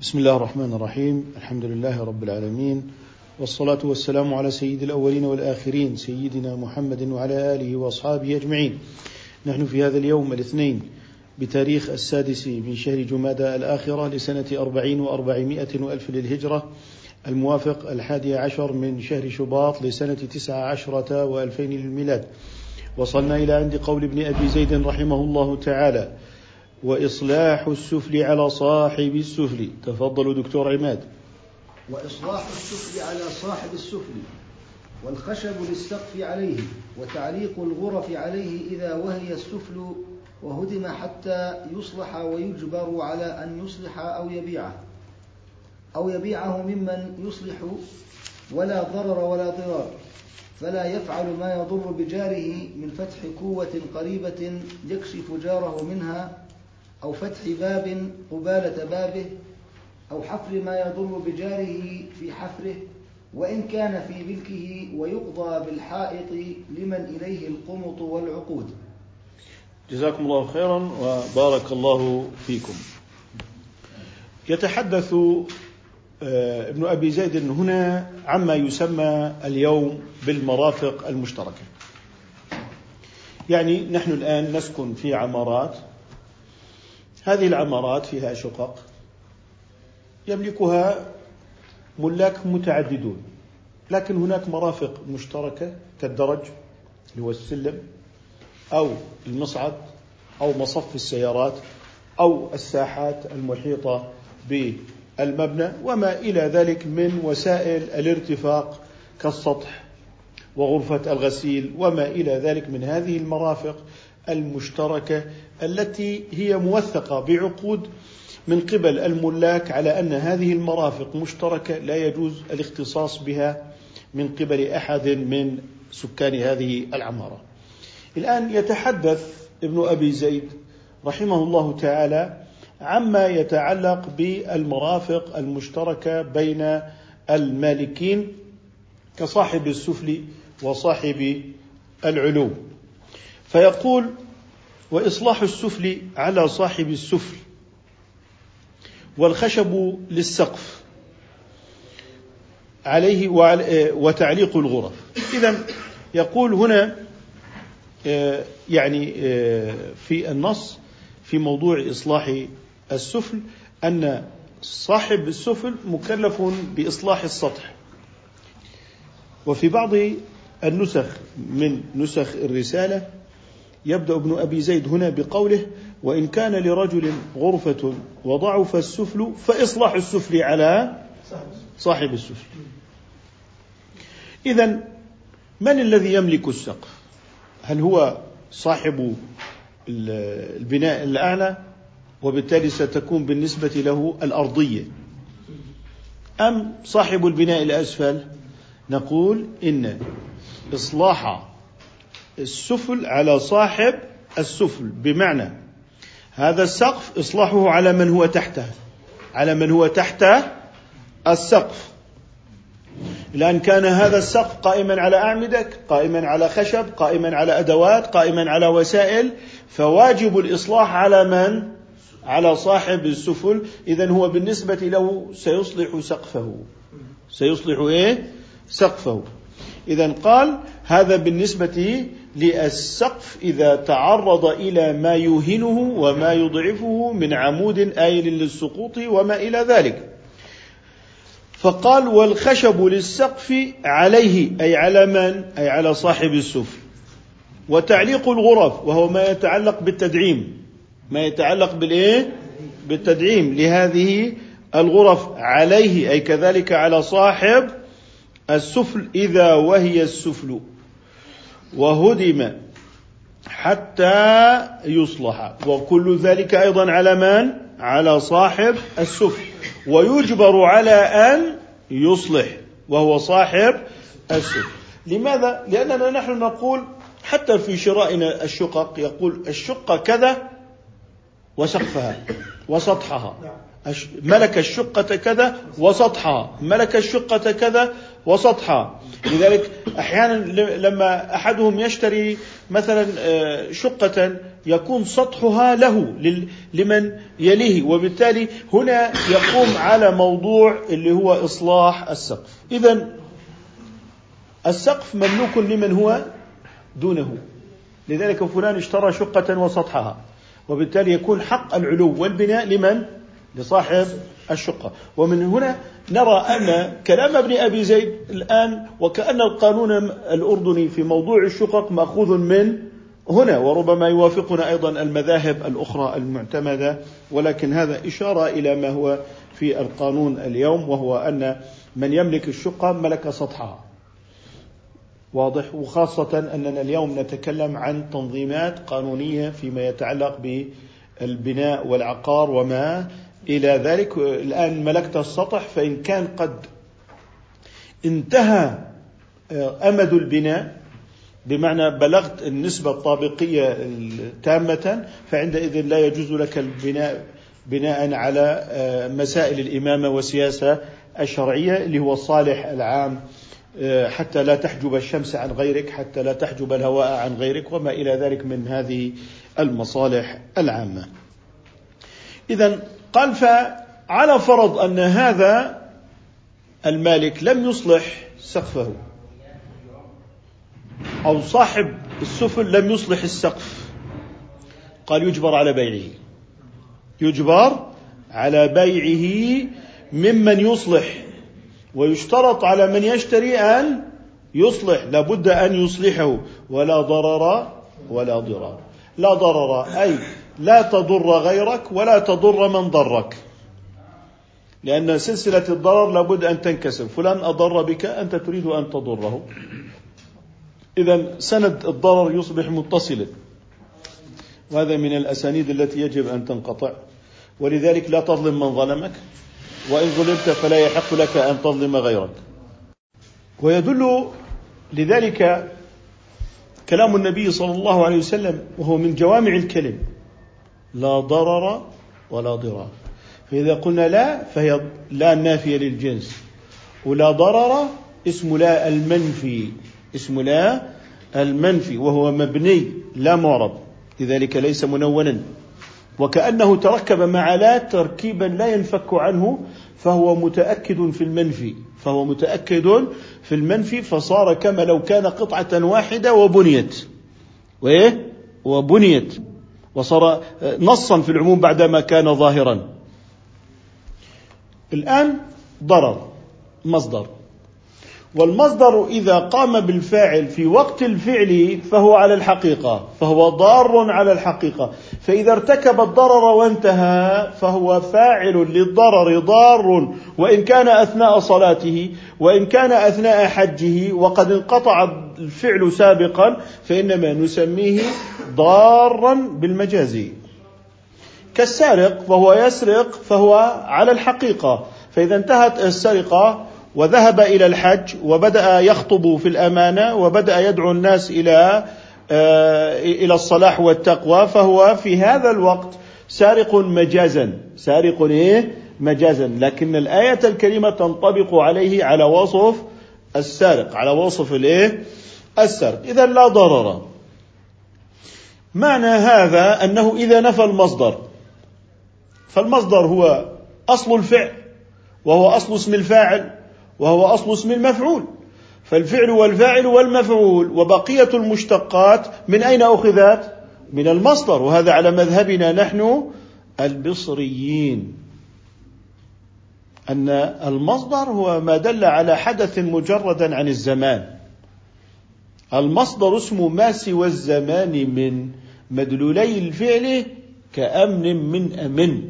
بسم الله الرحمن الرحيم. الحمد لله رب العالمين. والصلاة والسلام على سيد الأولين والآخرين سيدنا محمد وعلى آله وأصحابه أجمعين. نحن في هذا اليوم الاثنين بتاريخ السادس من شهر جمادى الآخرة لسنة أربعين وأربعمائة وألف للهجرة الموافق الحادي عشر من شهر شباط لسنة تسعة عشرة وألفين للميلاد. وصلنا إلى عند قول ابن أبي زيد رحمه الله تعالى وإصلاح السفل على صاحب السفل. تفضل دكتور عماد. وإصلاح السفل على صاحب السفل والخشب للسقف عليه وتعليق الغرف عليه إذا وهي السفل وهدم حتى يصلح ويجبر على أن يصلح أو يبيعه. أو يبيعه ممن يصلح ولا ضرر ولا ضرار. فلا يفعل ما يضر بجاره من فتح قوة قريبة يكشف جاره منها أو فتح باب قبالة بابه أو حفر ما يضر بجاره في حفره وإن كان في ملكه ويقضى بالحائط لمن إليه القمط والعقود جزاكم الله خيرا وبارك الله فيكم يتحدث آه، ابن أبي زيد هنا عما يسمى اليوم بالمرافق المشتركة. يعني نحن الآن نسكن في عمارات هذه العمارات فيها شقق. يملكها ملاك متعددون. لكن هناك مرافق مشتركة كالدرج اللي هو السلم أو المصعد أو مصف السيارات أو الساحات المحيطة بالمبنى وما إلى ذلك من وسائل الارتفاق كالسطح وغرفة الغسيل وما إلى ذلك من هذه المرافق المشتركة التي هي موثقة بعقود من قبل الملاك على أن هذه المرافق مشتركة لا يجوز الاختصاص بها من قبل أحد من سكان هذه العمارة. الآن يتحدث ابن أبي زيد رحمه الله تعالى عما يتعلق بالمرافق المشتركة بين المالكين كصاحب السفل وصاحب العلو فيقول وإصلاح السفل على صاحب السفل والخشب للسقف عليه وتعليق الغرف. اذا يقول هنا آه، يعني آه، في النص في موضوع إصلاح السفل أن صاحب السفل مكلف بإصلاح السطح. وفي بعض النسخ من نسخ الرسالة يبدأ ابن أبي زيد هنا بقوله وإن كان لرجل غرفة وضعف السفل فإصلاح السفل على صاحب السفل. اذا من الذي يملك السقف؟ هل هو صاحب البناء الأعلى؟ وبالتالي ستكون بالنسبة له الأرضية. أم صاحب البناء الأسفل؟ نقول إن إصلاح السفل على صاحب السفل. بمعنى هذا السقف إصلاحه على من هو تحته على من هو تحت السقف. الان كان هذا السقف قائما على اعمده قائما على خشب قائما على أدوات قائما على وسائل فواجب الإصلاح على من؟ على صاحب السفل. اذا هو بالنسبة له سيصلح سقفه. سيصلح إيه؟ سقفه. اذا قال هذا بالنسبة للسقف إذا تعرض إلى ما يوهنه وما يضعفه من عمود آيل للسقوط وما إلى ذلك. فقال والخشب للسقف عليه أي على من؟ أي على صاحب السفل وتعليق الغرف وهو ما يتعلق بالتدعيم. ما يتعلق بالإيه؟ بالتدعيم. لهذه الغرف عليه أي كذلك على صاحب السفل إذا وهي السفل. وهدم حتى يصلح. وكل ذلك أيضا على من؟ على صاحب السفل ويجبر على أن يصلح وهو صاحب السفل لماذا؟ لأننا نحن نقول حتى في شرائنا الشقق يقول الشقه كذا وسقفها وسطحها. ملك الشقة كذا وسطحها. ملك الشقة كذا وسطحها. لذلك أحيانا لما أحدهم يشتري مثلا آه، شقة يكون سطحها له لمن يليه وبالتالي هنا يقوم على موضوع اللي هو إصلاح السقف. اذا السقف مملوك لمن هو؟ دونه. لذلك فلان اشترى شقة وسطحها وبالتالي يكون حق العلو والبناء لمن؟ لصاحب الشقة. ومن هنا نرى أن كلام ابن أبي زيد الآن وكأن القانون الأردني في موضوع الشقق مأخوذ من هنا وربما يوافقنا أيضا المذاهب الأخرى المعتمدة ولكن هذا إشارة إلى ما هو في القانون اليوم وهو أن من يملك الشقة ملك سطحها. واضح وخاصة أننا اليوم نتكلم عن تنظيمات قانونية فيما يتعلق بالبناء والعقار وما إلى ذلك الآن ملكت السطح فإن كان قد انتهى آه، أمد البناء بمعنى بلغت النسبة الطابقية تامة فعندئذ لا يجوز لك البناء بناء على آه، مسائل الإمامة والسياسة الشرعية اللي هو الصالح العام آه، حتى لا تحجب الشمس عن غيرك حتى لا تحجب الهواء عن غيرك وما إلى ذلك من هذه المصالح العامة. إذا قال فعلى فرض أن هذا المالك لم يصلح سقفه. أو صاحب السفل لم يصلح السقف. قال يجبر على بيعه. يجبر على بيعه ممن يصلح. ويشترط على من يشتري أن يصلح. لابد أن يصلحه. ولا ضرر ولا ضرار. لا ضرر أي لا تضر غيرك ولا تضر من ضرك. لأن سلسلة الضرر لابد أن تنكسر. فلان أضر بك أنت تريد أن تضره. إذا سند الضرر يصبح متصلا. وهذا من الأسانيد التي يجب أن تنقطع. ولذلك لا تظلم من ظلمك. وإن ظلمت فلا يحق لك أن تظلم غيرك. ويدل لذلك كلام النبي صلى الله عليه وسلم وهو من جوامع الكلم. لا ضرر ولا ضرار. فإذا قلنا لا فهي لا نافية للجنس. ولا ضرر اسم لا المنفي اسم لا المنفي وهو مبني لا معرب. لذلك ليس منونا. وكأنه تركب مع لا تركيبا لا ينفك عنه فهو متأكد في المنفي. فهو متأكد في المنفي فصار كما لو كان قطعة واحدة وبنيت. وإيه؟ وبنيت. وصار نصا في العموم بعدما كان ظاهرا. الآن ضرر مصدر. والمصدر إذا قام بالفاعل في وقت الفعل فهو على الحقيقة فهو ضار على الحقيقة. فإذا ارتكب الضرر وانتهى فهو فاعل للضرر ضار وإن كان أثناء صلاته وإن كان أثناء حجه وقد انقطع الفعل سابقا فإنما نسميه ضارا بالمجاز كالسارق فهو يسرق فهو على الحقيقة. فإذا انتهت السرقة وذهب إلى الحج وبدأ يخطب في الأمانة وبدأ يدعو الناس إلى آه، إلى الصلاح والتقوى فهو في هذا الوقت سارق مجازا. سارق إيه؟ مجازا. لكن الآية الكريمة تنطبق عليه على وصف السارق على وصف الإيه؟ السرق إذا لا ضرر. معنى هذا أنه إذا نفى المصدر فالمصدر هو أصل الفعل وهو أصل اسم الفاعل وهو أصل اسم المفعول. فالفعل والفاعل والمفعول وبقية المشتقات من أين أخذت؟ من المصدر. وهذا على مذهبنا نحن البصريين. أن المصدر هو ما دل على حدث مجردا عن الزمان. المصدر اسمه ما سوى الزمان من مدلولي الفعل كأمن من أمن.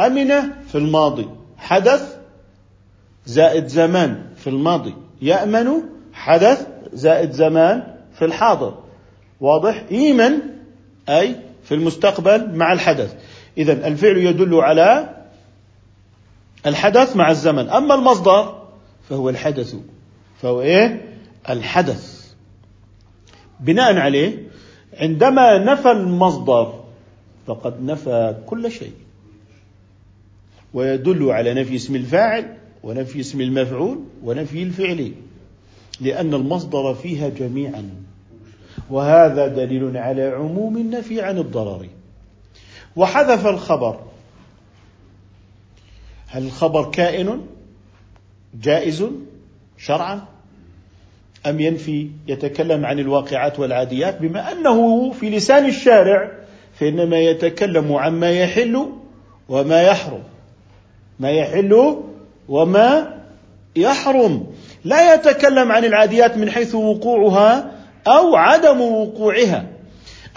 أمن في الماضي حدث زائد زمان في الماضي. يأمن حدث زائد زمان في الحاضر. واضح؟ إيمن أي في المستقبل مع الحدث. إذا الفعل يدل على الحدث مع الزمن. أما المصدر فهو الحدث. فهو إيه؟ الحدث. بناء عليه عندما نفى المصدر فقد نفى كل شيء. ويدل على نفي اسم الفاعل ونفي اسم المفعول ونفي الفعل. لأن المصدر فيها جميعا. وهذا دليل على عموم النفي عن الضرر. وحذف الخبر. هل الخبر كائن؟ جائز؟ شرعا؟ أم ينفي يتكلم عن الواقعات والعاديات؟ بما أنه في لسان الشارع فإنما يتكلم عما يحل وما يحرم. ما يحل وما يحرم. لا يتكلم عن العاديات من حيث وقوعها أو عدم وقوعها.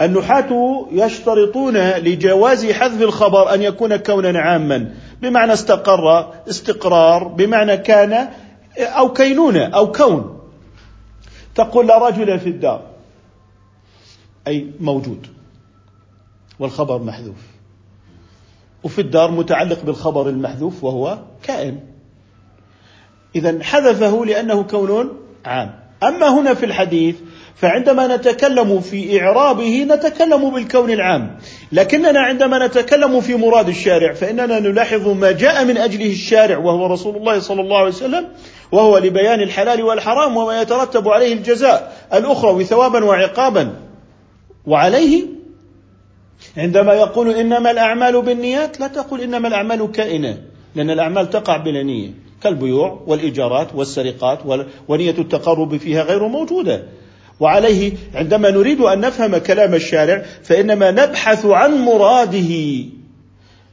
النحاة يشترطون لجواز حذف الخبر أن يكون كونا عاما. بمعنى استقر استقرار بمعنى كان أو كينونة أو كون. تقول لا رجل في الدار. أي موجود. والخبر محذوف. وفي الدار متعلق بالخبر المحذوف وهو كائن. إذا حذفه لأنه كون عام. أما هنا في الحديث فعندما نتكلم في إعرابه نتكلم بالكون العام. لكننا عندما نتكلم في مراد الشارع فإننا نلاحظ ما جاء من أجله الشارع وهو رسول الله صلى الله عليه وسلم وهو لبيان الحلال والحرام وما يترتب عليه الجزاء الأخروي ثوابا وعقابا. وعليه عندما يقول إنما الأعمال بالنيات لا تقول إنما الأعمال كائنة لأن الأعمال تقع بلا نية كالبيوع والإيجارات والسرقات ونية التقرب فيها غير موجودة. وعليه عندما نريد أن نفهم كلام الشارع فإنما نبحث عن مراده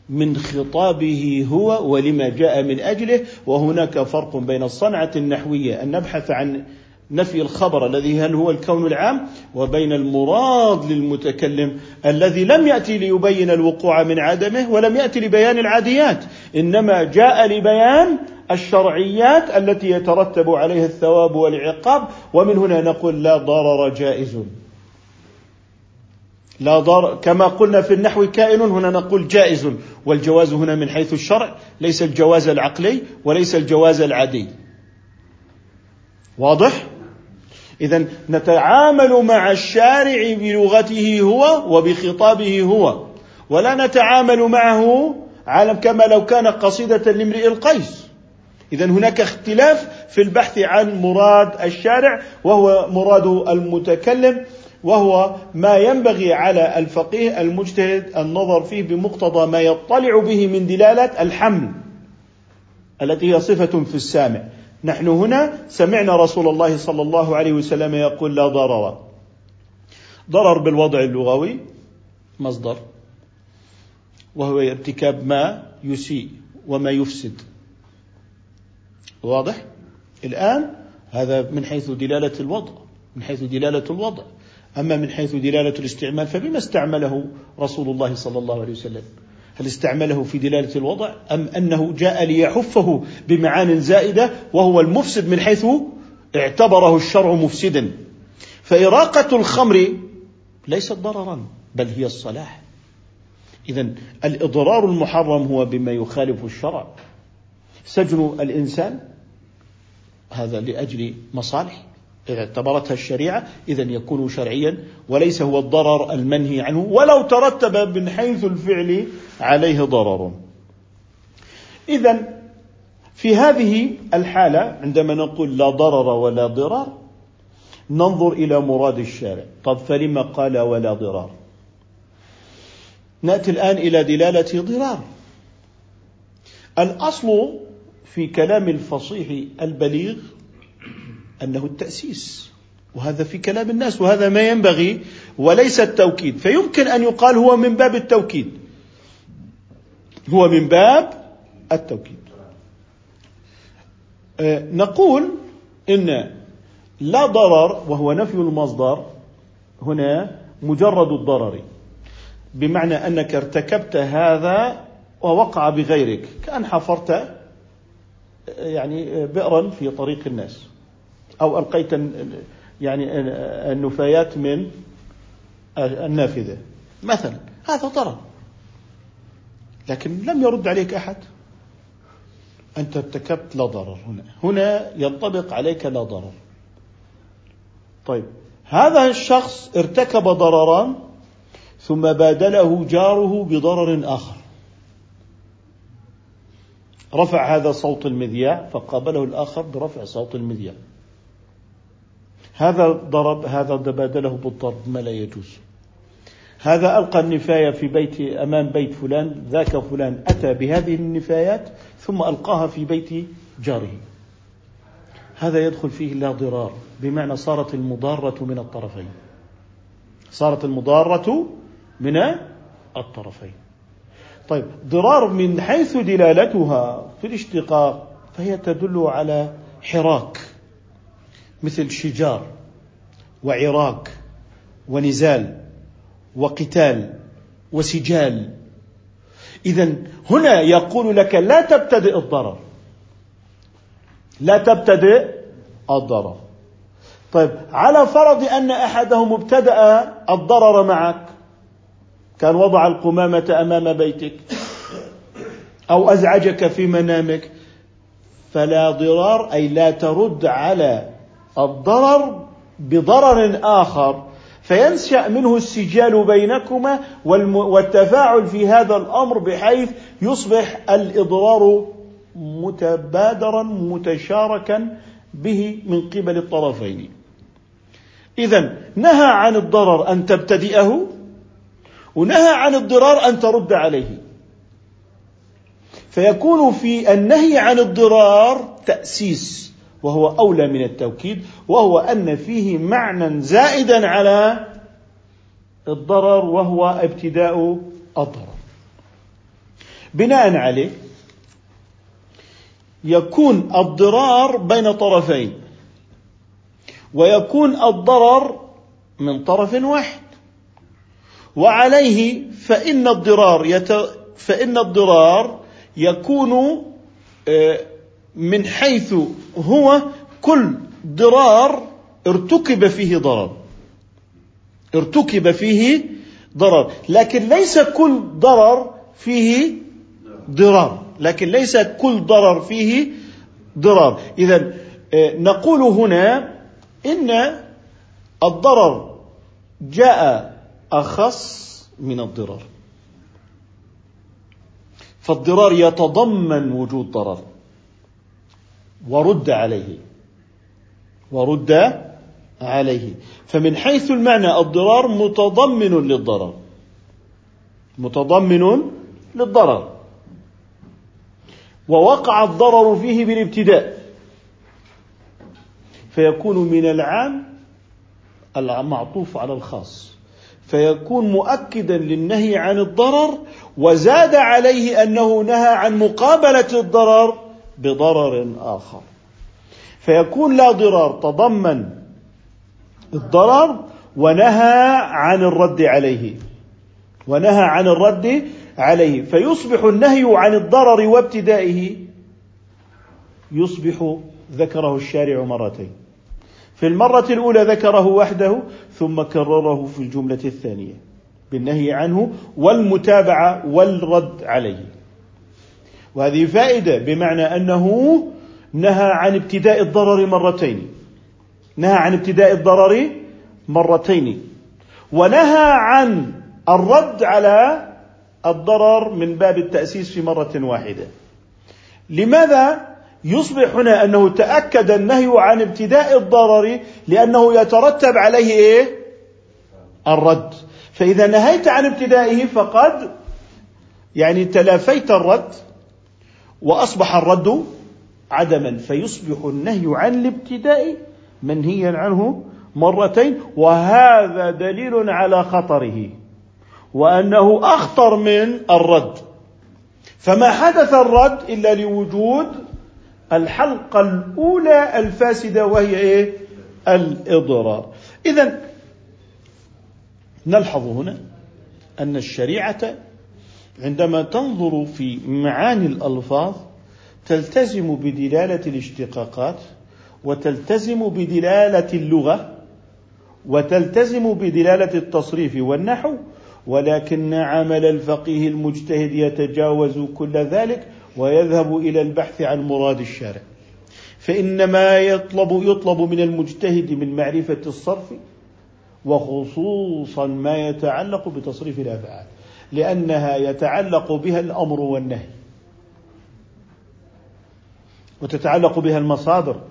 من خطابه هو ولما جاء من أجله وهناك فرق بين الصنعة النحوية أن نبحث عن نفي الخبر الذي هل هو الكون العام وبين المراد للمتكلم الذي لم يأتي ليبين الوقوع من عدمه ولم يأتي لبيان العاديات إنما جاء لبيان الشرعيات التي يترتب عليها الثواب والعقاب ومن هنا نقول لا ضرر جائز. لا ضرر كما قلنا في النحو كائن هنا نقول جائز. والجواز هنا من حيث الشرع ليس الجواز العقلي وليس الجواز العادي. واضح؟ اذا نتعامل مع الشارع بلغته هو وبخطابه هو ولا نتعامل معه عالم كما لو كان قصيدة لامرئ القيس. اذا هناك اختلاف في البحث عن مراد الشارع وهو مراد المتكلم وهو ما ينبغي على الفقيه المجتهد النظر فيه بمقتضى ما يطلع به من دلالة الحمل التي هي صفة في السامع. نحن هنا سمعنا رسول الله صلى الله عليه وسلم يقول لا ضرر. ضرر بالوضع اللغوي مصدر وهو ارتكاب ما يسيء وما يفسد. واضح؟ الآن هذا من حيث دلالة الوضع من حيث دلالة الوضع. أما من حيث دلالة الاستعمال فبما استعمله رسول الله صلى الله عليه وسلم؟ هل استعمله في دلالة الوضع أم أنه جاء ليحفه بمعان زائدة وهو المفسد من حيث اعتبره الشرع مفسدا؟ فإراقة الخمر ليست ضررا بل هي الصلاح. إذا الإضرار المحرم هو بما يخالف الشرع. سجن الإنسان هذا لأجل مصالح. إذا اعتبرتها الشريعة إذا يكون شرعيا وليس هو الضرر المنهي عنه ولو ترتب من حيث الفعل عليه ضرر. إذا في هذه الحالة عندما نقول لا ضرر ولا ضرار ننظر إلى مراد الشارع. طب فلما قال ولا ضرار؟ نأتي الآن إلى دلالة ضرار الأصل في كلام الفصيح البليغ أنه التأسيس وهذا في كلام الناس وهذا ما ينبغي وليس التوكيد. فيمكن أن يقال هو من باب التوكيد. هو من باب التوكيد. أه، نقول إن لا ضرر وهو نفي المصدر هنا مجرد الضرر بمعنى أنك ارتكبت هذا ووقع بغيرك كأن حفرت يعني بئرا في طريق الناس. أو ألقيت يعني النفايات من النافذة. مثلا هذا ضرر لكن لم يرد عليك أحد. أنت ارتكبت لا ضرر هنا. هنا ينطبق عليك لا ضرر. طيب هذا الشخص ارتكب ضررا ثم بادله جاره بضرر آخر. رفع هذا صوت المذياع فقابله الآخر برفع صوت المذياع. هذا ضرب هذا تبادله بالضرب ما لا يجوز. هذا ألقى النفاية في بيت أمام بيت فلان ذاك فلان أتى بهذه النفايات ثم ألقاها في بيت جاره. هذا يدخل فيه لا ضرار بمعنى صارت المضارة من الطرفين. صارت المضارة من الطرفين. طيب ضرار من حيث دلالتها في الاشتقاق فهي تدل على حراك مثل شجار وعراك ونزال وقتال وسجال. اذا هنا يقول لك لا تبتدئ الضرر لا تبتدئ الضرر. طيب على فرض أن أحدهم ابتدأ الضرر معك كان وضع القمامة أمام بيتك أو أزعجك في منامك فلا ضرار أي لا ترد على الضرر بضرر آخر. فينشأ منه السجال بينكما والتفاعل في هذا الأمر بحيث يصبح الإضرار متبادرا متشاركا به من قبل الطرفين. اذا نهى عن الضرر أن تبتدئه ونهى عن الضرار أن ترد عليه. فيكون في النهي عن الضرار تأسيس وهو أولى من التوكيد وهو أن فيه معنى زائدا على الضرر وهو ابتداء الضرر. بناء عليه يكون الضرار بين طرفين ويكون الضرر من طرف واحد. وعليه فإن الضرار يت... فإن الضرار يكون آه، من حيث هو كل ضرار ارتكب فيه ضرر. ارتكب فيه ضرر. لكن ليس كل ضرر فيه ضرار. لكن ليس كل ضرر فيه ضرار. اذا آه، نقول هنا إن الضرر جاء أخص من الضرر. فالضرار يتضمن وجود ضرر. ورد عليه. ورد عليه. فمن حيث المعنى الضرار متضمن للضرر. متضمن للضرر. ووقع الضرر فيه بالابتداء. فيكون من العام المعطوف على الخاص. فيكون مؤكدا للنهي عن الضرر وزاد عليه أنه نهى عن مقابلة الضرر بضرر آخر. فيكون لا ضرار تضمن الضرر ونهى عن الرد عليه. ونهى عن الرد عليه. فيصبح النهي عن الضرر وابتدائه يصبح ذكره الشارع مرتين. في المرة الأولى ذكره وحده ثم كرره في الجملة الثانية بالنهي عنه والمتابعة والرد عليه. وهذه فائدة بمعنى أنه نهى عن ابتداء الضرر مرتين. نهى عن ابتداء الضرر مرتين. ونهى عن الرد على الضرر من باب التأسيس في مرة واحدة. لماذا؟ يصبح هنا أنه تأكد النهي عن ابتداء الضرر لأنه يترتب عليه إيه؟ الرد فإذا نهيت عن ابتدائه فقد يعني تلافيت الرد وأصبح الرد عدما فيصبح النهي عن الابتداء منهيا عنه مرتين وهذا دليل على خطره وأنه أخطر من الرد فما حدث الرد إلا لوجود الحلقة الأولى الفاسدة وهي إيه؟ الإضرار إذا نلحظ هنا أن الشريعة عندما تنظر في معاني الألفاظ تلتزم بدلالة الاشتقاقات وتلتزم بدلالة اللغة وتلتزم بدلالة التصريف والنحو ولكن عمل الفقيه المجتهد يتجاوز كل ذلك ويذهب إلى البحث عن مراد الشارع. فانما يطلب يطلب من المجتهد من معرفة الصرف وخصوصا ما يتعلق بتصريف الأفعال لأنها يتعلق بها الأمر والنهي وتتعلق بها المصادر.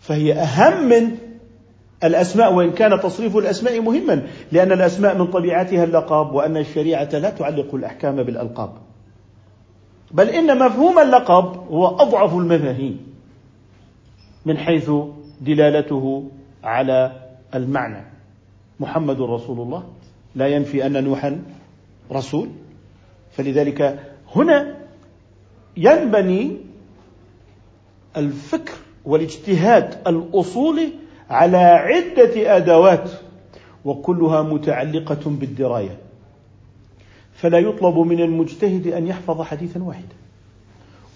فهي أهم من الأسماء وإن كان تصريف الأسماء مهما لأن الأسماء من طبيعتها اللقب وأن الشريعة لا تعلق الأحكام بالألقاب. بل إن مفهوم اللقب هو أضعف المفاهيم من حيث دلالته على المعنى. محمد رسول الله. لا ينفي أن نوحا رسول. فلذلك هنا ينبني الفكر والاجتهاد الأصولي على عدة أدوات وكلها متعلقة بالدراية. فلا يطلب من المجتهد أن يحفظ حديثا واحدا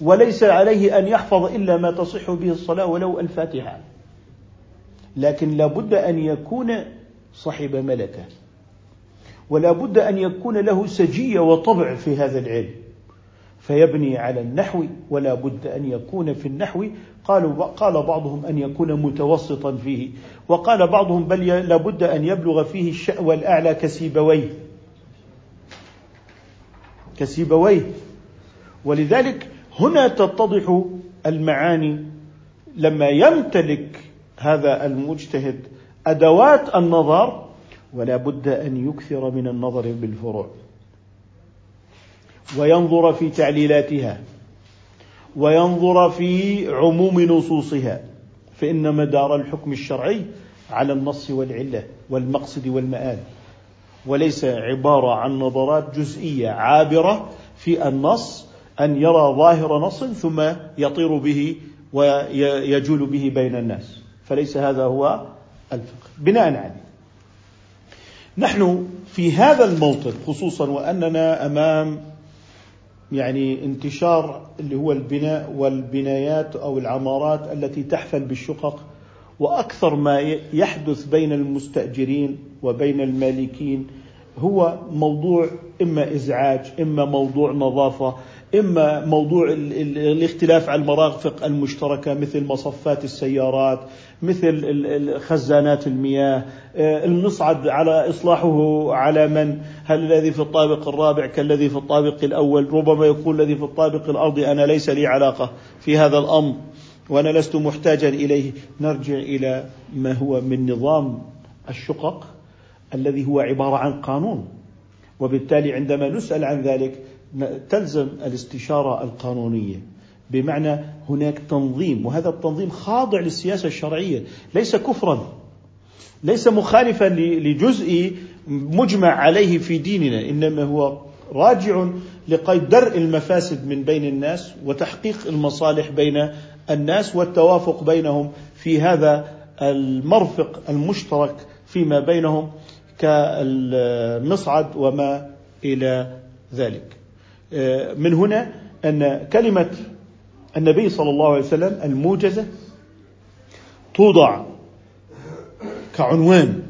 وليس عليه أن يحفظ إلا ما تصح به الصلاة ولو الفاتحة. لكن لا بد أن يكون صاحب ملكة ولا بد أن يكون له سجية وطبع في هذا العلم. فيبني على النحو ولا بد أن يكون في النحو. قالوا قال بعضهم أن يكون متوسطا فيه وقال بعضهم بل لابد أن يبلغ فيه الشأوى الأعلى كسيبويه. كسيبويه. ولذلك هنا تتضح المعاني لما يمتلك هذا المجتهد أدوات النظر ولا بد أن يكثر من النظر بالفروع وينظر في تعليلاتها وينظر في عموم نصوصها فإن مدار الحكم الشرعي على النص والعلة والمقصد والمآل. وليس عبارة عن نظرات جزئية عابرة في النص أن يرى ظاهر نص ثم يطير به ويجول به بين الناس. فليس هذا هو الفقه. بناء عليه. نحن في هذا الموطن خصوصا وأننا أمام يعني انتشار اللي هو البناء والبنايات أو العمارات التي تحفل بالشقق وأكثر ما يحدث بين المستأجرين وبين المالكين. هو موضوع إما إزعاج إما موضوع نظافة إما موضوع الاختلاف على المرافق المشتركة مثل مصفات السيارات مثل خزانات المياه. آه، المصعد على إصلاحه على من؟ هل الذي في الطابق الرابع كالذي في الطابق الأول؟ ربما يكون الذي في الطابق الارضي أنا ليس لي علاقة في هذا الأمر وأنا لست محتاجا إليه. نرجع إلى ما هو من نظام الشقق. الذي هو عبارة عن قانون. وبالتالي عندما نسأل عن ذلك تلزم الاستشارة القانونية. بمعنى هناك تنظيم وهذا التنظيم خاضع للسياسة الشرعية. ليس كفرا. ليس مخالفا لجزء مجمع عليه في ديننا. إنما هو راجع لقيد درء المفاسد من بين الناس وتحقيق المصالح بين الناس والتوافق بينهم في هذا المرفق المشترك فيما بينهم. كالمصعد وما إلى ذلك. من هنا أن كلمة النبي صلى الله عليه وسلم الموجزة توضع كعنوان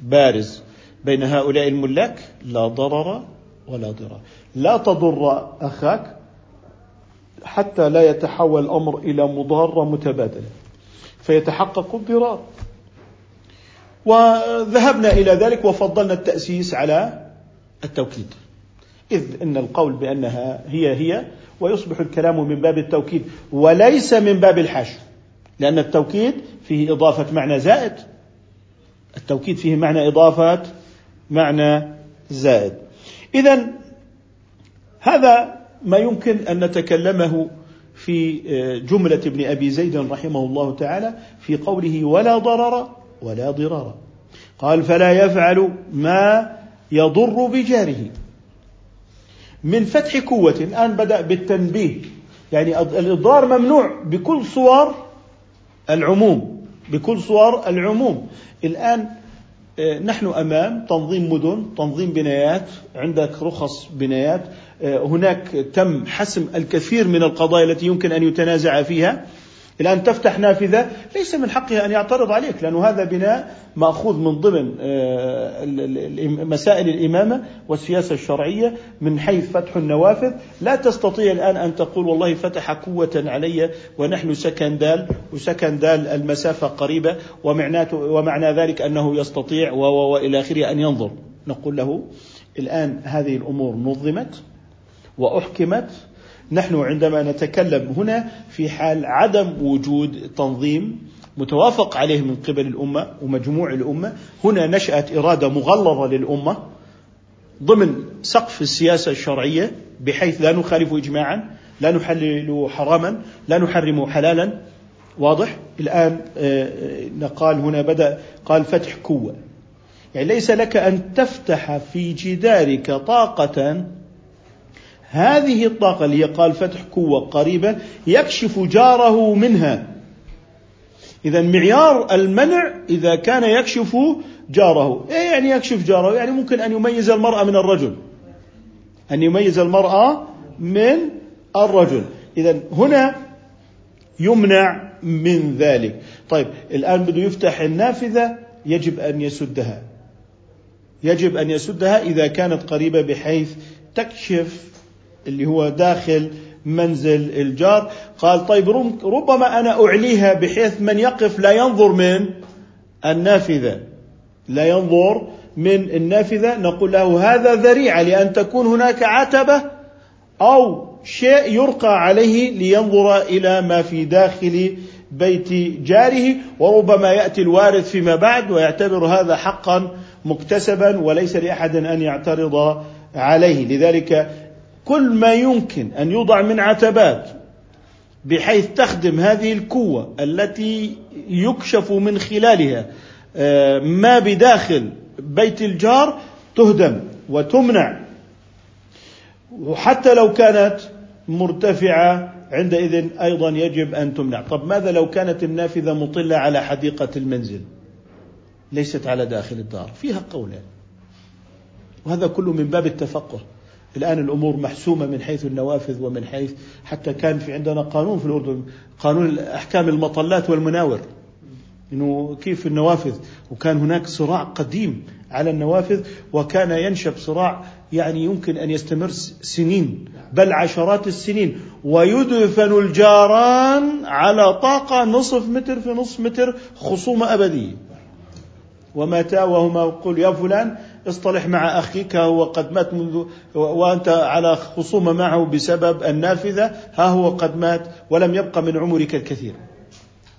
بارز بين هؤلاء الملاك لا ضرر ولا ضرار. لا تضر أخاك حتى لا يتحول الأمر إلى مضاره متبادله فيتحقق الضرار. وذهبنا إلى ذلك وفضلنا التأسيس على التوكيد. إذ إن القول بأنها هي هي ويصبح الكلام من باب التوكيد وليس من باب الحشو لأن التوكيد فيه إضافة معنى زائد. التوكيد فيه معنى إضافة معنى زائد. اذا هذا ما يمكن أن نتكلمه في جملة ابن أبي زيد رحمه الله تعالى في قوله ولا ضرر ولا ضرار. قال فلا يفعل ما يضر بجاره. من فتح قوة الآن بدأ بالتنبيه. يعني الإضرار ممنوع بكل صور العموم. بكل صور العموم. الآن آه، نحن أمام تنظيم مدن، تنظيم بنايات، عندك رخص بنايات، آه، هناك تم حسم الكثير من القضايا التي يمكن أن يتنازع فيها، الآن تفتح نافذة ليس من حقها أن يعترض عليك لأن هذا بناء مأخوذ من ضمن آه، مسائل الإمامة والسياسة الشرعية من حيث فتح النوافذ. لا تستطيع الآن أن تقول والله فتح قوة علي ونحن سكن دال وسكن دال المسافة قريبة ومعنى ذلك أنه يستطيع وإلى آخره أن ينظر. نقول له الآن هذه الأمور نظمت وأحكمت نحن عندما نتكلم هنا في حال عدم وجود تنظيم متوافق عليه من قبل الأمة ومجموع الأمة هنا نشأت إرادة مغلظة للأمة ضمن سقف السياسة الشرعية بحيث لا نخالف اجماعا لا نحلل حراما لا نحرم حلالا. واضح؟ الآن نقال هنا بدأ قال فتح كوه يعني ليس لك أن تفتح في جدارك طاقة هذه الطاقة اللي قال فتح قوة قريبة يكشف جاره منها. اذا معيار المنع إذا كان يكشف جاره. إيه يعني يكشف جاره؟ يعني ممكن أن يميز المرأة من الرجل. أن يميز المرأة من الرجل. اذا هنا يمنع من ذلك. طيب الآن بده يفتح النافذة يجب أن يسدها. يجب أن يسدها إذا كانت قريبة بحيث تكشف اللي هو داخل منزل الجار قال طيب ربما أنا أعليها بحيث من يقف لا ينظر من النافذة. لا ينظر من النافذة. نقول له هذا ذريعة لأن تكون هناك عتبة أو شيء يرقى عليه لينظر إلى ما في داخل بيت جاره وربما يأتي الوارث فيما بعد ويعتبر هذا حقا مكتسبا وليس لأحد أن يعترض عليه. لذلك كل ما يمكن أن يوضع من عتبات بحيث تخدم هذه القوة التي يكشف من خلالها آه، ما بداخل بيت الجار تهدم وتمنع وحتى لو كانت مرتفعة عندئذ أيضا يجب أن تمنع، طب ماذا لو كانت النافذة مطلة على حديقة المنزل؟ ليست على داخل الدار، فيها قولان. وهذا كله من باب التفقه. الآن الأمور محسومة من حيث النوافذ ومن حيث حتى كان في عندنا قانون في الأردن قانون أحكام المطلات والمناور. إنه كيف النوافذ؟ وكان هناك صراع قديم على النوافذ وكان ينشب صراع يعني يمكن أن يستمر سنين بل عشرات السنين. ويدفن الجاران على طاقة نصف متر في نصف متر خصومة أبدية. ومتى؟ وهما يقول يا فلان اصطلح مع أخيك هو قد مات منذ وأنت على خصومة معه بسبب النافذة. ها هو قد مات ولم يبق من عمرك الكثير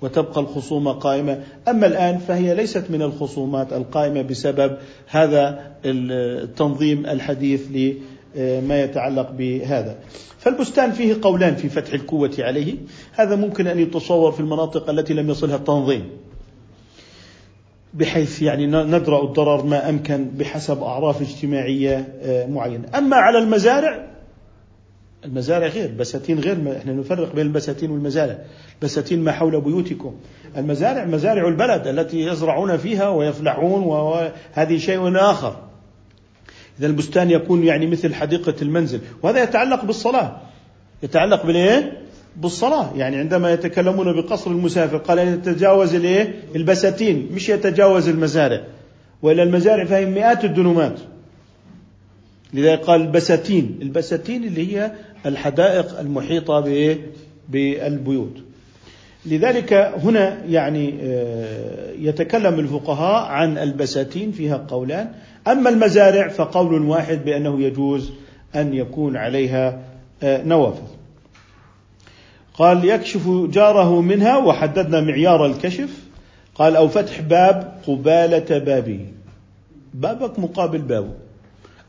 وتبقى الخصومة قائمة. أما الآن فهي ليست من الخصومات القائمة بسبب هذا التنظيم الحديث لما يتعلق بهذا. فالبستان فيه قولان في فتح القوة عليه. هذا ممكن أن يتصور في المناطق التي لم يصلها التنظيم. بحيث يعني ندرأ الضرر ما أمكن بحسب أعراف اجتماعية آه، معينة. أما على المزارع المزارع غير بساتين غير إحنا نفرق بين البساتين والمزارع. بساتين ما حول بيوتكم. المزارع مزارع البلد التي يزرعون فيها ويفلحون وهذه شيء آخر. إذا البستان يكون يعني مثل حديقة المنزل. وهذا يتعلق بالصلاة. يتعلق بالإيه؟ بالصلاة. يعني عندما يتكلمون بقصر المسافر قال يتجاوز الإيه؟ البساتين. مش يتجاوز المزارع. وإلا المزارع فهي مئات الدنومات. لذلك قال البساتين. البساتين اللي هي الحدائق المحيطة بالبيوت. لذلك هنا يعني آه، يتكلم الفقهاء عن البساتين فيها قولان. أما المزارع فقول واحد بأنه يجوز أن يكون عليها آه، نوافذ. قال يكشف جاره منها وحددنا معيار الكشف. قال أو فتح باب قبالة بابه بابك مقابل بابه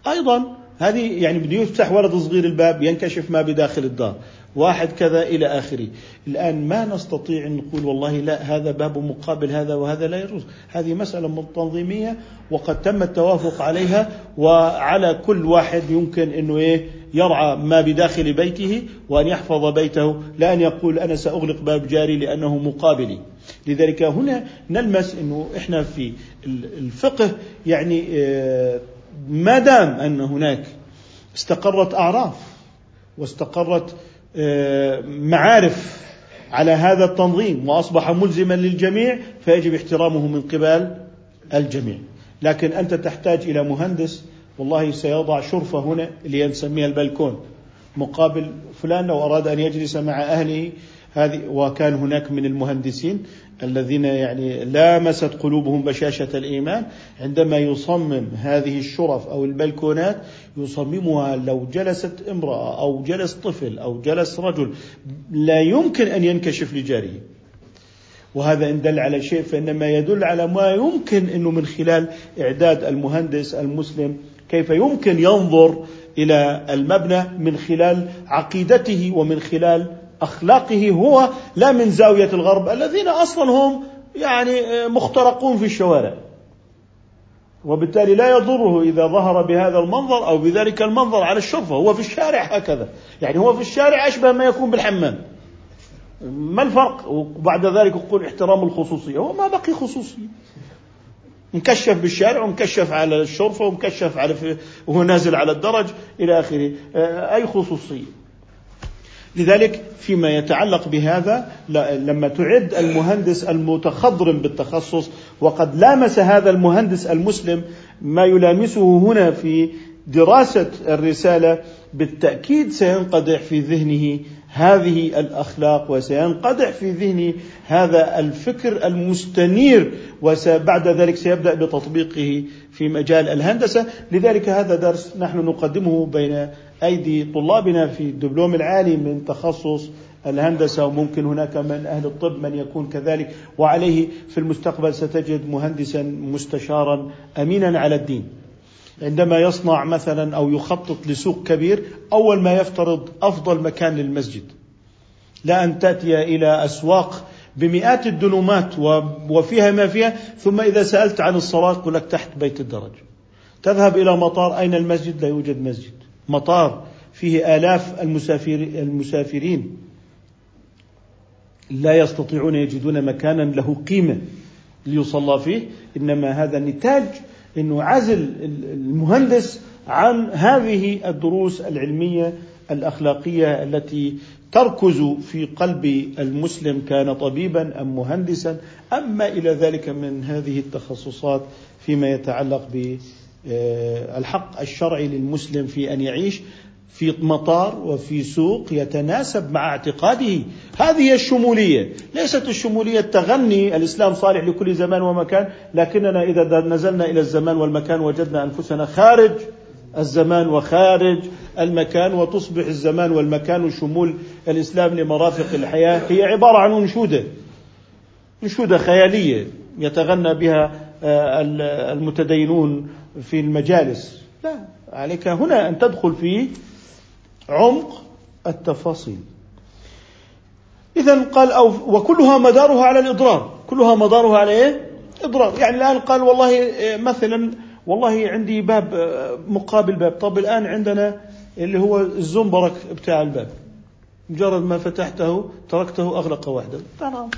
أيضا هذه يعني بده يفتح ولد صغير الباب ينكشف ما بداخل الدار. واحد كذا إلى آخره. الآن ما نستطيع أن نقول والله لا هذا باب مقابل هذا وهذا لا يجوز. هذه مسألة تنظيمية وقد تم التوافق عليها وعلى كل واحد يمكن أنه إيه يرعى ما بداخل بيته وأن يحفظ بيته لا أن يقول أنا سأغلق باب جاري لأنه مقابلي. لذلك هنا نلمس أنه إحنا في الفقه يعني آه، ما دام أن هناك استقرت أعراف واستقرت آه، معارف على هذا التنظيم وأصبح ملزما للجميع فيجب احترامه من قبل الجميع. لكن أنت تحتاج إلى مهندس والله سيضع شرفه هنا اللي نسميها البلكون. مقابل فلان لو أراد أن يجلس مع أهله هذه وكان هناك من المهندسين الذين يعني لامست قلوبهم بشاشة الإيمان. عندما يصمم هذه الشرف أو البلكونات يصممها لو جلست امرأة أو جلس طفل أو جلس رجل لا يمكن أن ينكشف لجاره. وهذا إن دل على شيء فإنما يدل على ما يمكن أنه من خلال إعداد المهندس المسلم كيف يمكن ينظر إلى المبنى من خلال عقيدته ومن خلال أخلاقه هو لا من زاوية الغرب الذين أصلا هم يعني مخترقون في الشوارع. وبالتالي لا يضره إذا ظهر بهذا المنظر أو بذلك المنظر على الشرفة. هو في الشارع هكذا. يعني هو في الشارع أشبه ما يكون بالحمام. ما الفرق؟ وبعد ذلك يقول احترام الخصوصية. هو ما بقي خصوصية مكشف بالشارع ومكشف على الشرفة ومكشف على وهو نازل على الدرج إلى آخره. آه، أي خصوصية. لذلك فيما يتعلق بهذا لما تعد المهندس المتخضرم بالتخصص وقد لامس هذا المهندس المسلم ما يلامسه هنا في دراسة الرسالة بالتأكيد سينقدح في ذهنه هذه الأخلاق وسينقدح في ذهنه هذا الفكر المستنير وبعد ذلك سيبدأ بتطبيقه في مجال الهندسة، لذلك هذا درس نحن نقدمه بين أيدي طلابنا في الدبلوم العالي من تخصص الهندسة وممكن هناك من أهل الطب من يكون كذلك وعليه في المستقبل ستجد مهندسا مستشارا امينا على الدين. عندما يصنع مثلا أو يخطط لسوق كبير أول ما يفترض أفضل مكان للمسجد. لا أن تأتي إلى أسواق بمئات الدنومات وفيها ما فيها ثم إذا سألت عن الصلاة يقول لك تحت بيت الدرج. تذهب إلى مطار أين المسجد؟ لا يوجد مسجد. مطار فيه آلاف المسافر المسافرين. لا يستطيعون يجدون مكانا له قيمة ليصلى فيه. إنما هذا نتاج إنه عزل المهندس عن هذه الدروس العلمية الأخلاقية التي تركز في قلب المسلم كان طبيبا أم مهندسا. أما إلى ذلك من هذه التخصصات فيما يتعلق بالحق الشرعي للمسلم في أن يعيش في مطار وفي سوق يتناسب مع اعتقاده. هذه الشمولية. ليست الشمولية التغني الإسلام صالح لكل زمان ومكان لكننا إذا نزلنا إلى الزمان والمكان وجدنا أنفسنا خارج الزمان وخارج المكان وتصبح الزمان والمكان وشمول الإسلام لمرافق الحياة. هي عبارة عن أنشودة أنشودة خيالية يتغنى بها آه، المتدينون في المجالس. لا عليك هنا أن تدخل في عمق التفاصيل. إذا قال أو وكلها مدارها على الإضرار. كلها مدارها على إيه؟ إضرار. يعني الآن قال والله مثلا والله عندي باب مقابل باب. طب الآن عندنا اللي هو الزنبرك بتاع الباب. مجرد ما فتحته تركته أغلق وحده. تمام.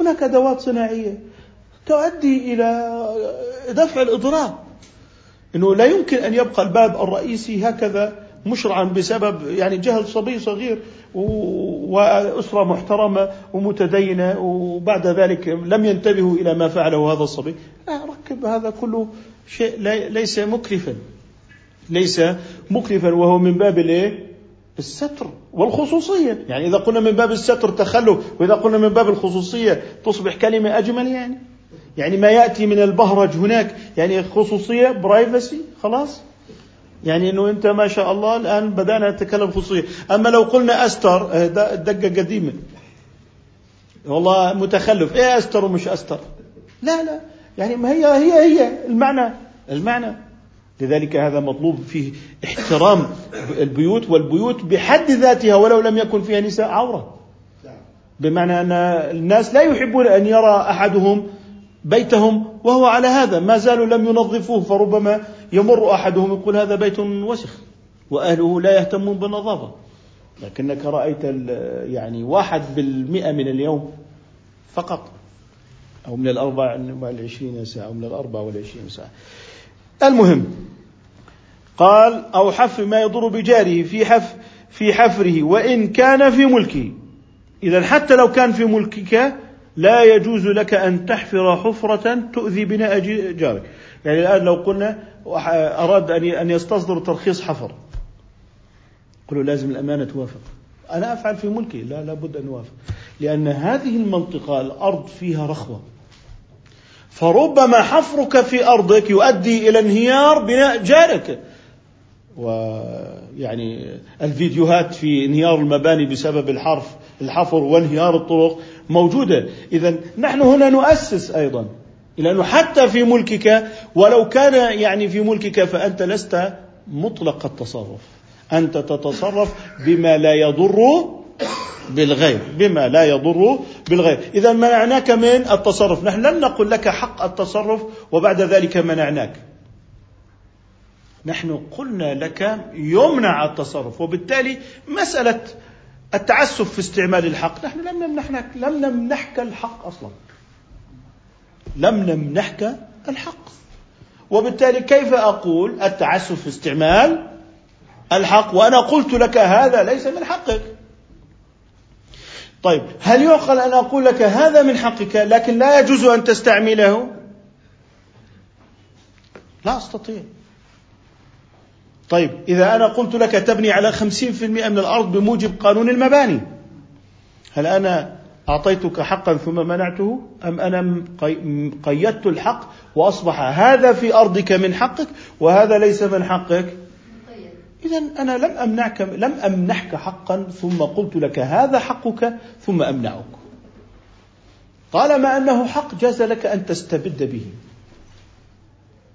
هناك أدوات صناعية تؤدي إلى دفع الإضرار. إنه لا يمكن أن يبقى الباب الرئيسي هكذا مشرعا بسبب يعني جهل صبي صغير وأسرة محترمة ومتدينة وبعد ذلك لم ينتبهوا إلى ما فعله هذا الصبي. لا ركب هذا كله شيء ليس مكلفا. ليس مكلفا وهو من باب الإيه؟ الستر والخصوصية. يعني إذا قلنا من باب الستر تخلف وإذا قلنا من باب الخصوصية تصبح كلمة أجمل يعني. يعني ما يأتي من البهرج هناك يعني خصوصية برايفسي خلاص. يعني إنه أنت ما شاء الله الآن بدأنا نتكلم خصوصية. أما لو قلنا أستر آه، دقة قديمة. والله متخلف. إيه أستر ومش أستر؟ لا لا. يعني ما هي هي هي المعنى المعنى. لذلك هذا مطلوب فيه احترام البيوت والبيوت بحد ذاتها ولو لم يكن فيها نساء عورة. بمعنى أن الناس لا يحبون أن يرى أحدهم بيتهم وهو على هذا. ما زالوا لم ينظفوه فربما يمر أحدهم يقول هذا بيت وسخ وأهله لا يهتمون بالنظافة. لكنك رأيت يعني واحد بالمئة من اليوم فقط أو من الأربع والعشرين ساعة أو من الأربع والعشرين ساعة. المهم قال أو حفر ما يضر بجاره في حف في حفره وإن كان في ملكه اذا حتى لو كان في ملكك لا يجوز لك أن تحفر حفرة تؤذي بناء جارك. يعني الآن لو قلنا أراد أن يستصدر ترخيص حفر. قلوا لازم الأمانة توافق. أنا أفعل في ملكي. لا لابد أن أوافق. لأن هذه المنطقة الأرض فيها رخوة. فربما حفرك في أرضك يؤدي إلى انهيار بناء جارك. ويعني الفيديوهات في انهيار المباني بسبب الحرف الحفر وانهيار الطرق موجودة. إذا نحن هنا نؤسس أيضا. لأنه حتى في ملكك ولو كان يعني في ملكك فأنت لست مطلق التصرف. أنت تتصرف بما لا يضر بالغير بما لا يضر بالغير إذا منعناك من التصرف. نحن لم نقل لك حق التصرف وبعد ذلك منعناك. نحن قلنا لك يمنع التصرف وبالتالي مسألة التعسف في استعمال الحق. نحن لم نمنحك لم نمنحك الحق أصلا. لم نمنحك الحق. وبالتالي كيف أقول التعسف في استعمال الحق؟ وأنا قلت لك هذا ليس من حقك. طيب هل يعقل أن أقول لك هذا من حقك لكن لا يجوز أن تستعمله؟ لا أستطيع. طيب إذا أنا قلت لك تبني على خمسين في المئة من الأرض بموجب قانون المباني هل أنا أعطيتك حقا ثم منعته؟ أم أنا قيدت الحق وأصبح هذا في أرضك من حقك وهذا ليس من حقك؟ إذا أنا لم أمنعك لم أمنحك حقا ثم قلت لك هذا حقك ثم أمنعك. طالما أنه حق جاز لك أن تستبد به.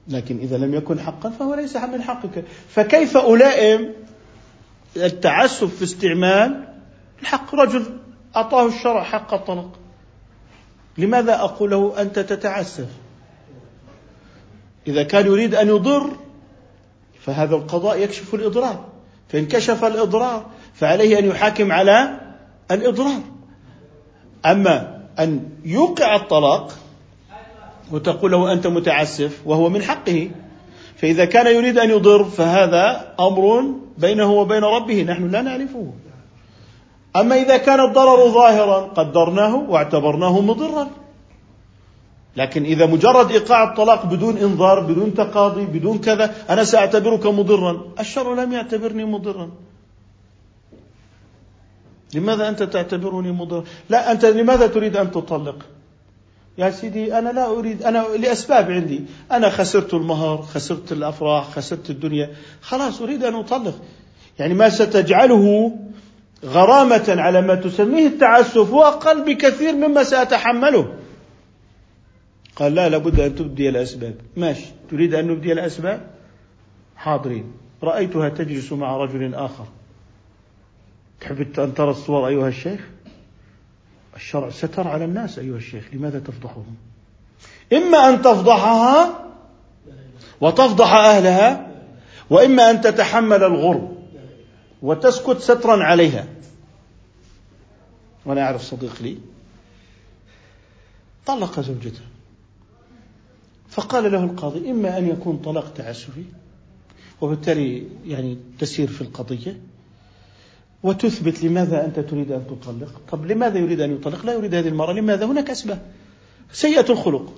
لكن إذا لم يكن حقا فهو ليس من حقك. فكيف ألائم التعسف في استعمال الحق؟ رجل أعطاه الشرع حق الطلاق. لماذا أقول له أنت تتعسف؟ إذا كان يريد أن يضر فهذا القضاء يكشف الإضرار. فإن كشف الإضرار فعليه أن يحاكم على الإضرار. أما أن يوقع الطلاق وتقول له أنت متعسف وهو من حقه فإذا كان يريد أن يضر فهذا أمر بينه وبين ربه نحن لا نعرفه. أما إذا كان الضرر ظاهرا قدرناه واعتبرناه مضرا. لكن إذا مجرد إيقاع الطلاق بدون إنذار بدون تقاضي بدون كذا أنا سأعتبرك مضرا. الشرع لم يعتبرني مضرا. لماذا أنت تعتبرني مضرا؟ لا أنت لماذا تريد أن تطلق؟ يا سيدي أنا لا أريد أنا لأسباب عندي. أنا خسرت المهر خسرت الأفراح خسرت الدنيا. خلاص أريد أن أطلق. يعني ما ستجعله غرامة على ما تسميه التعسف هو أقل بكثير مما سأتحمله. قال لا لابد أن تبدي الأسباب. ماشي. تريد أن نبدي الأسباب؟ حاضرين. رأيتها تجلس مع رجل آخر. تحب أن ترى الصور أيها الشيخ؟ الشرع ستر على الناس أيها الشيخ. لماذا تفضحهم؟ إما أن تفضحها وتفضح أهلها وإما أن تتحمل الغرب. وتسكت سترا عليها. وأنا أعرف صديق لي. طلق زوجته. فقال له القاضي إما أن يكون طلاق تعسفي وبالتالي يعني تسير في القضية وتثبت لماذا أنت تريد أن تطلق. طب لماذا يريد أن يطلق؟ لا يريد هذه المرأة. لماذا؟ هناك أسباب. سيئة الخلق.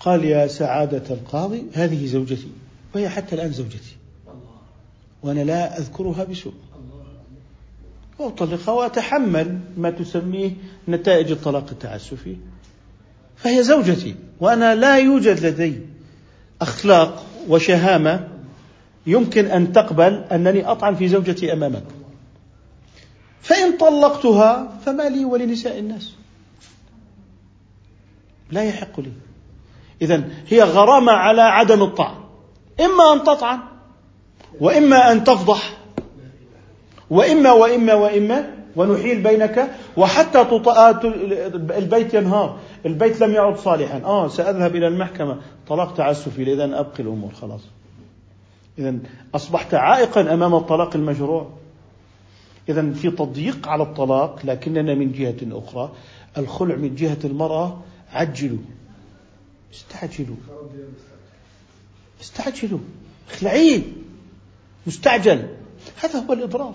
قال يا سعادة القاضي هذه زوجتي وهي حتى الآن زوجتي. وأنا لا أذكرها بسوء. وأطلقها وأتحمل ما تسميه نتائج الطلاق التعسفي. فهي زوجتي وأنا لا يوجد لدي أخلاق وشهامة يمكن أن تقبل أنني أطعن في زوجتي أمامك فإن طلقتها فما لي ولنساء الناس. لا يحق لي. إذا هي غرامة على عدم الطعن. إما أن تطعن وإما أن تفضح وإما وإما وإما ونحيل بينك وحتى تطأ البيت ينهار البيت لم يعد صالحا. آه سأذهب إلى المحكمة. طلاق تعسفي إذا أبقي الأمور خلاص. إذا أصبحت عائقا أمام الطلاق المشروع. إذا في تضييق على الطلاق لكننا من جهة أخرى. الخلع من جهة المرأة عجلوا. استعجلوا. استعجلوا. اخلعيه. مستعجل. هذا هو الإضرار.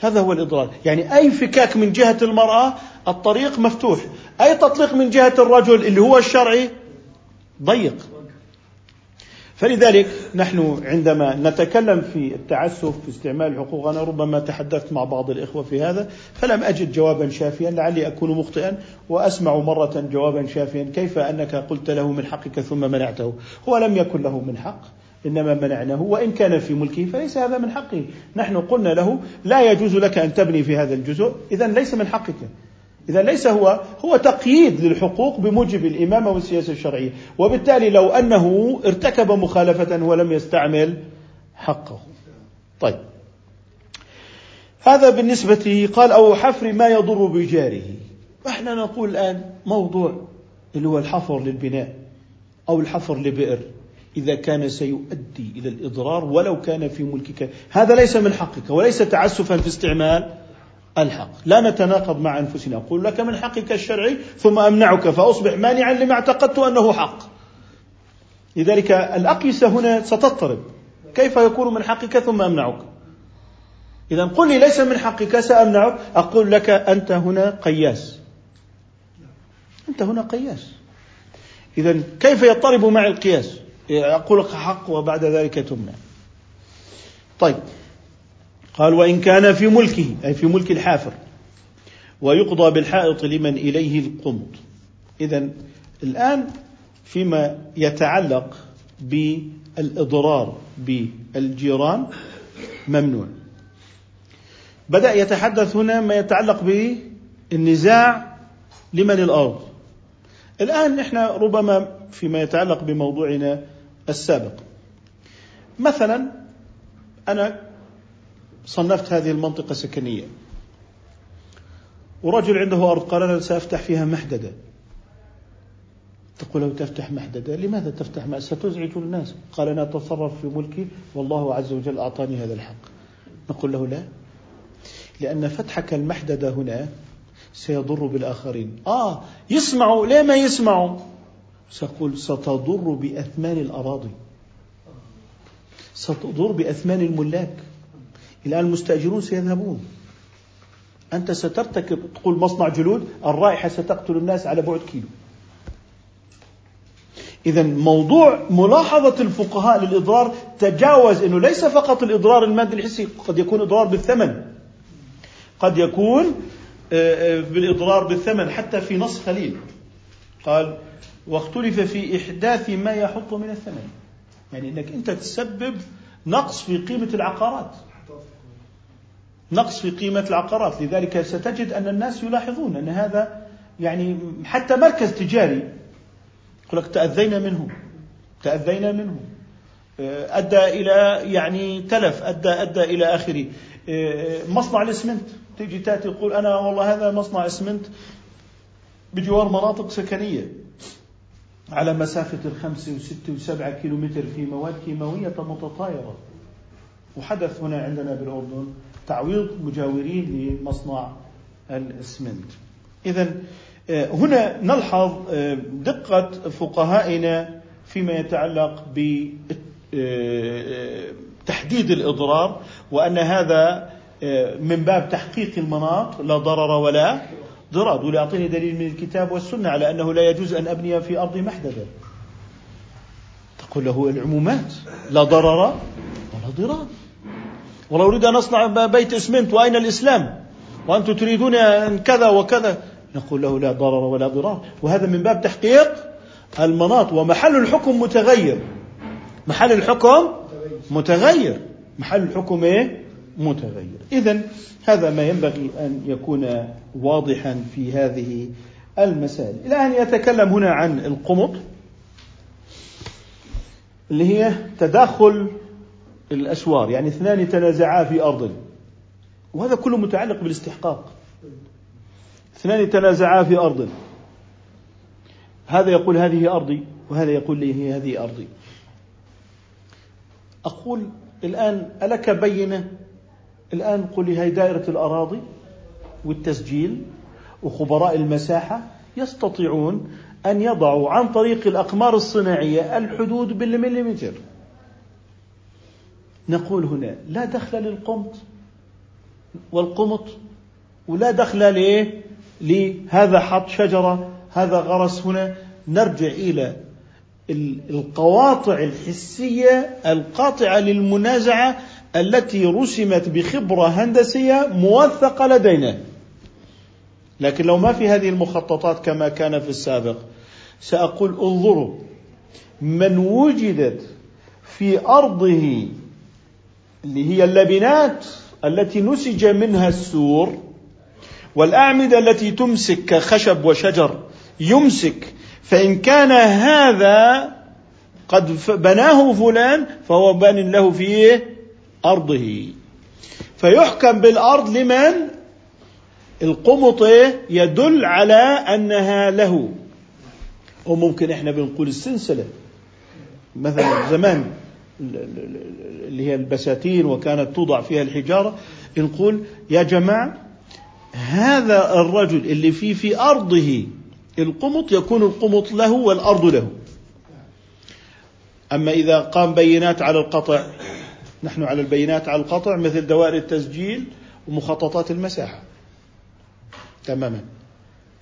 هذا هو الإضرار. يعني أي فكاك من جهة المرأة الطريق مفتوح. أي تطليق من جهة الرجل اللي هو الشرعي ضيق. فلذلك نحن عندما نتكلم في التعسف في استعمال الحقوق أنا ربما تحدثت مع بعض الإخوة في هذا فلم أجد جوابا شافيا لعلي أكون مخطئا وأسمع مرة جوابا شافيا كيف أنك قلت له من حقك ثم منعته. هو لم يكن له من حق. إنما منعناه وإن كان في ملكه فليس هذا من حقه. نحن قلنا له لا يجوز لك أن تبني في هذا الجزء. إذا ليس من حقك. إذا ليس هو هو تقييد للحقوق بموجب الإمامة والسياسة الشرعية. وبالتالي لو أنه ارتكب مخالفة ولم يستعمل حقه. طيب. هذا بالنسبة قال أو حفر ما يضر بجاره. إحنا نقول الآن موضوع اللي هو الحفر للبناء أو الحفر لبئر. إذا كان سيؤدي إلى الإضرار ولو كان في ملكك. هذا ليس من حقك وليس تعسفا في استعمال الحق. لا نتناقض مع أنفسنا. أقول لك من حقك الشرعي ثم أمنعك فأصبح مانعا لما اعتقدت أنه حق. لذلك الأقيسة هنا ستضطرب. كيف يكون من حقك ثم أمنعك؟ إذا قل لي ليس من حقك سأمنعك. أقول لك أنت هنا قياس. أنت هنا قياس. إذا كيف يضطرب معي القياس؟ لك حق وبعد ذلك تمنع. طيب. قال وإن كان في ملكه أي في ملك الحافر ويقضى بالحائط لمن إليه القمط إذا الآن فيما يتعلق بالإضرار بالجيران ممنوع. بدأ يتحدث هنا ما يتعلق بالنزاع لمن الأرض. الآن نحن ربما فيما يتعلق بموضوعنا السابق. مثلا أنا صنفت هذه المنطقة سكنية. ورجل عنده أرض قال أنا سأفتح فيها محددة. تقول له تفتح محددة؟ لماذا تفتح محددة؟ ستزعج الناس. قال أنا أتصرف في ملكي والله عز وجل أعطاني هذا الحق. نقول له لا. لأن فتحك المحددة هنا سيضر بالآخرين. آه يسمعوا. ليه ما يسمعوا؟ سأقول ستضر بأثمان الأراضي. ستضر بأثمان الملاك. الآن المستأجرون سيذهبون. أنت سترتكب تقول مصنع جلود الرائحة ستقتل الناس على بعد كيلو. إذا موضوع ملاحظة الفقهاء للإضرار تجاوز أنه ليس فقط الإضرار المادي الحسي قد يكون إضرار بالثمن. قد يكون آه، آه، بالإضرار بالثمن حتى في نص خليل. قال واختلف في إحداث ما يحط من الثمن. يعني أنك أنت تسبب نقص في قيمة العقارات. نقص في قيمة العقارات. لذلك ستجد أن الناس يلاحظون أن هذا يعني حتى مركز تجاري. يقول لك تأذينا منه تأذينا منه آه، أدى إلى يعني تلف. أدى أدى إلى آخره. مصنع الإسمنت. تيجي تأتي تقول أنا والله هذا مصنع إسمنت بجوار مناطق سكنية. على مسافة الخمسة وستة وسبعة كيلومتر في مواد كيماوية متطايرة. وحدث هنا عندنا بالأردن تعويض مجاورين لمصنع الإسمنت. إذا آه، هنا نلحظ آه، دقة فقهائنا فيما يتعلق بتحديد آه، الإضرار وأن هذا من باب تحقيق المناط لا ضرر ولا ضرار ولا أعطيني دليل من الكتاب والسنة على أنه لا يجوز أن أبني في أرض محددة تقول له العمومات لا ضرر ولا ضرار. والله أريد أن أصنع بيت إسمنت وأين الإسلام؟ وأنتم تريدون أن كذا وكذا. نقول له لا ضرر ولا ضرار. وهذا من باب تحقيق المناط. ومحل الحكم متغير. محل الحكم متغير. محل الحكم إيه؟ متغير. إذا هذا ما ينبغي أن يكون واضحا في هذه المسائل. الآن يتكلم هنا عن القمط اللي هي تداخل الأسوار يعني اثنان تنازعا في أرض. وهذا كله متعلق بالاستحقاق. اثنان تنازعا في أرض. هذا يقول هذه أرضي وهذا يقول لي هذه أرضي. أقول الآن ألك بينة الآن قل لي هي دائرة الأراضي والتسجيل وخبراء المساحة يستطيعون أن يضعوا عن طريق الأقمار الصناعية الحدود بالمليمتر. نقول هنا لا دخل للقمط والقمط ولا دخل لإيه؟ لهذا حط شجرة هذا غرس هنا. نرجع إلى القواطع الحسية القاطعة للمنازعة التي رسمت بخبرة هندسية موثقة لدينا. لكن لو ما في هذه المخططات كما كان في السابق سأقول انظروا من وجدت في أرضه اللي هي اللبنات التي نسج منها السور والأعمدة التي تمسك كخشب وشجر يمسك فإن كان هذا قد بناه فلان فهو بان له في أرضه. فيحكم بالأرض لمن؟ القمط يدل على أنها له. وممكن إحنا بنقول السلسلة. مثلا زمان اللي هي البساتين وكانت توضع فيها الحجارة نقول يا جماعة هذا الرجل اللي فيه في أرضه القمط يكون القمط له والأرض له. أما إذا قام بينات على القطع نحن على البينات على القطع مثل دوائر التسجيل ومخططات المساحة. تماما.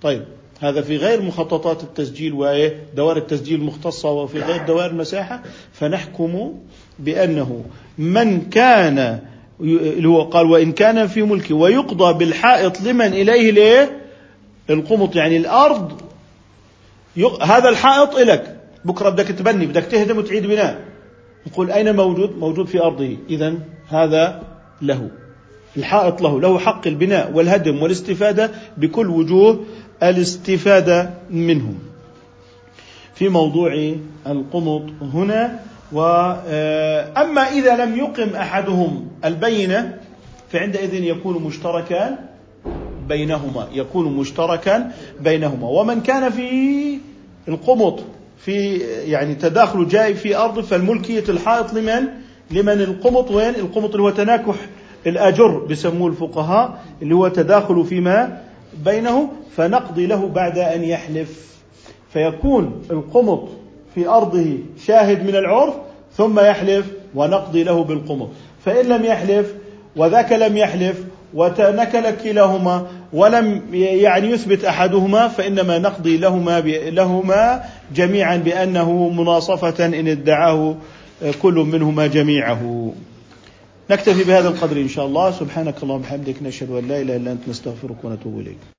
طيب هذا في غير مخططات التسجيل ودوائر التسجيل المختصة وفي غير دوائر المساحة فنحكم بأنه من كان هو قال وإن كان في ملكي ويقضى بالحائط لمن إليه ليه؟ القمط. يعني الأرض هذا الحائط إلك. بكرة بدك تبني بدك تهدم وتعيد بناء. نقول أين موجود؟ موجود في أرضه. إذا هذا له الحائط له له حق البناء والهدم والاستفادة بكل وجوه الاستفادة منه في موضوع القمط هنا وأما إذا لم يقم أحدهم البينة فعندئذ يكون مشتركا بينهما يكون مشتركا بينهما. ومن كان في القمط في يعني تداخل جاي في أرض فالملكية الحائط لمن؟ لمن القمط. وين؟ القمط اللي هو تناكح الأجر بسموه الفقهاء اللي هو تداخل فيما بينه فنقضي له بعد أن يحلف. فيكون القمط في أرضه شاهد من العرف ثم يحلف ونقضي له بالقمط. فإن لم يحلف وذاك لم يحلف وتنكل كلاهما ولم يعني يثبت أحدهما فإنما نقضي لهما لهما جميعا بأنه مناصفة إن ادعاه كل منهما جميعه. نكتفي بهذا القدر إن شاء الله سبحانك اللهم وبحمدك نشهد أن لا إله إلا أنت نستغفرك ونتوب إليك.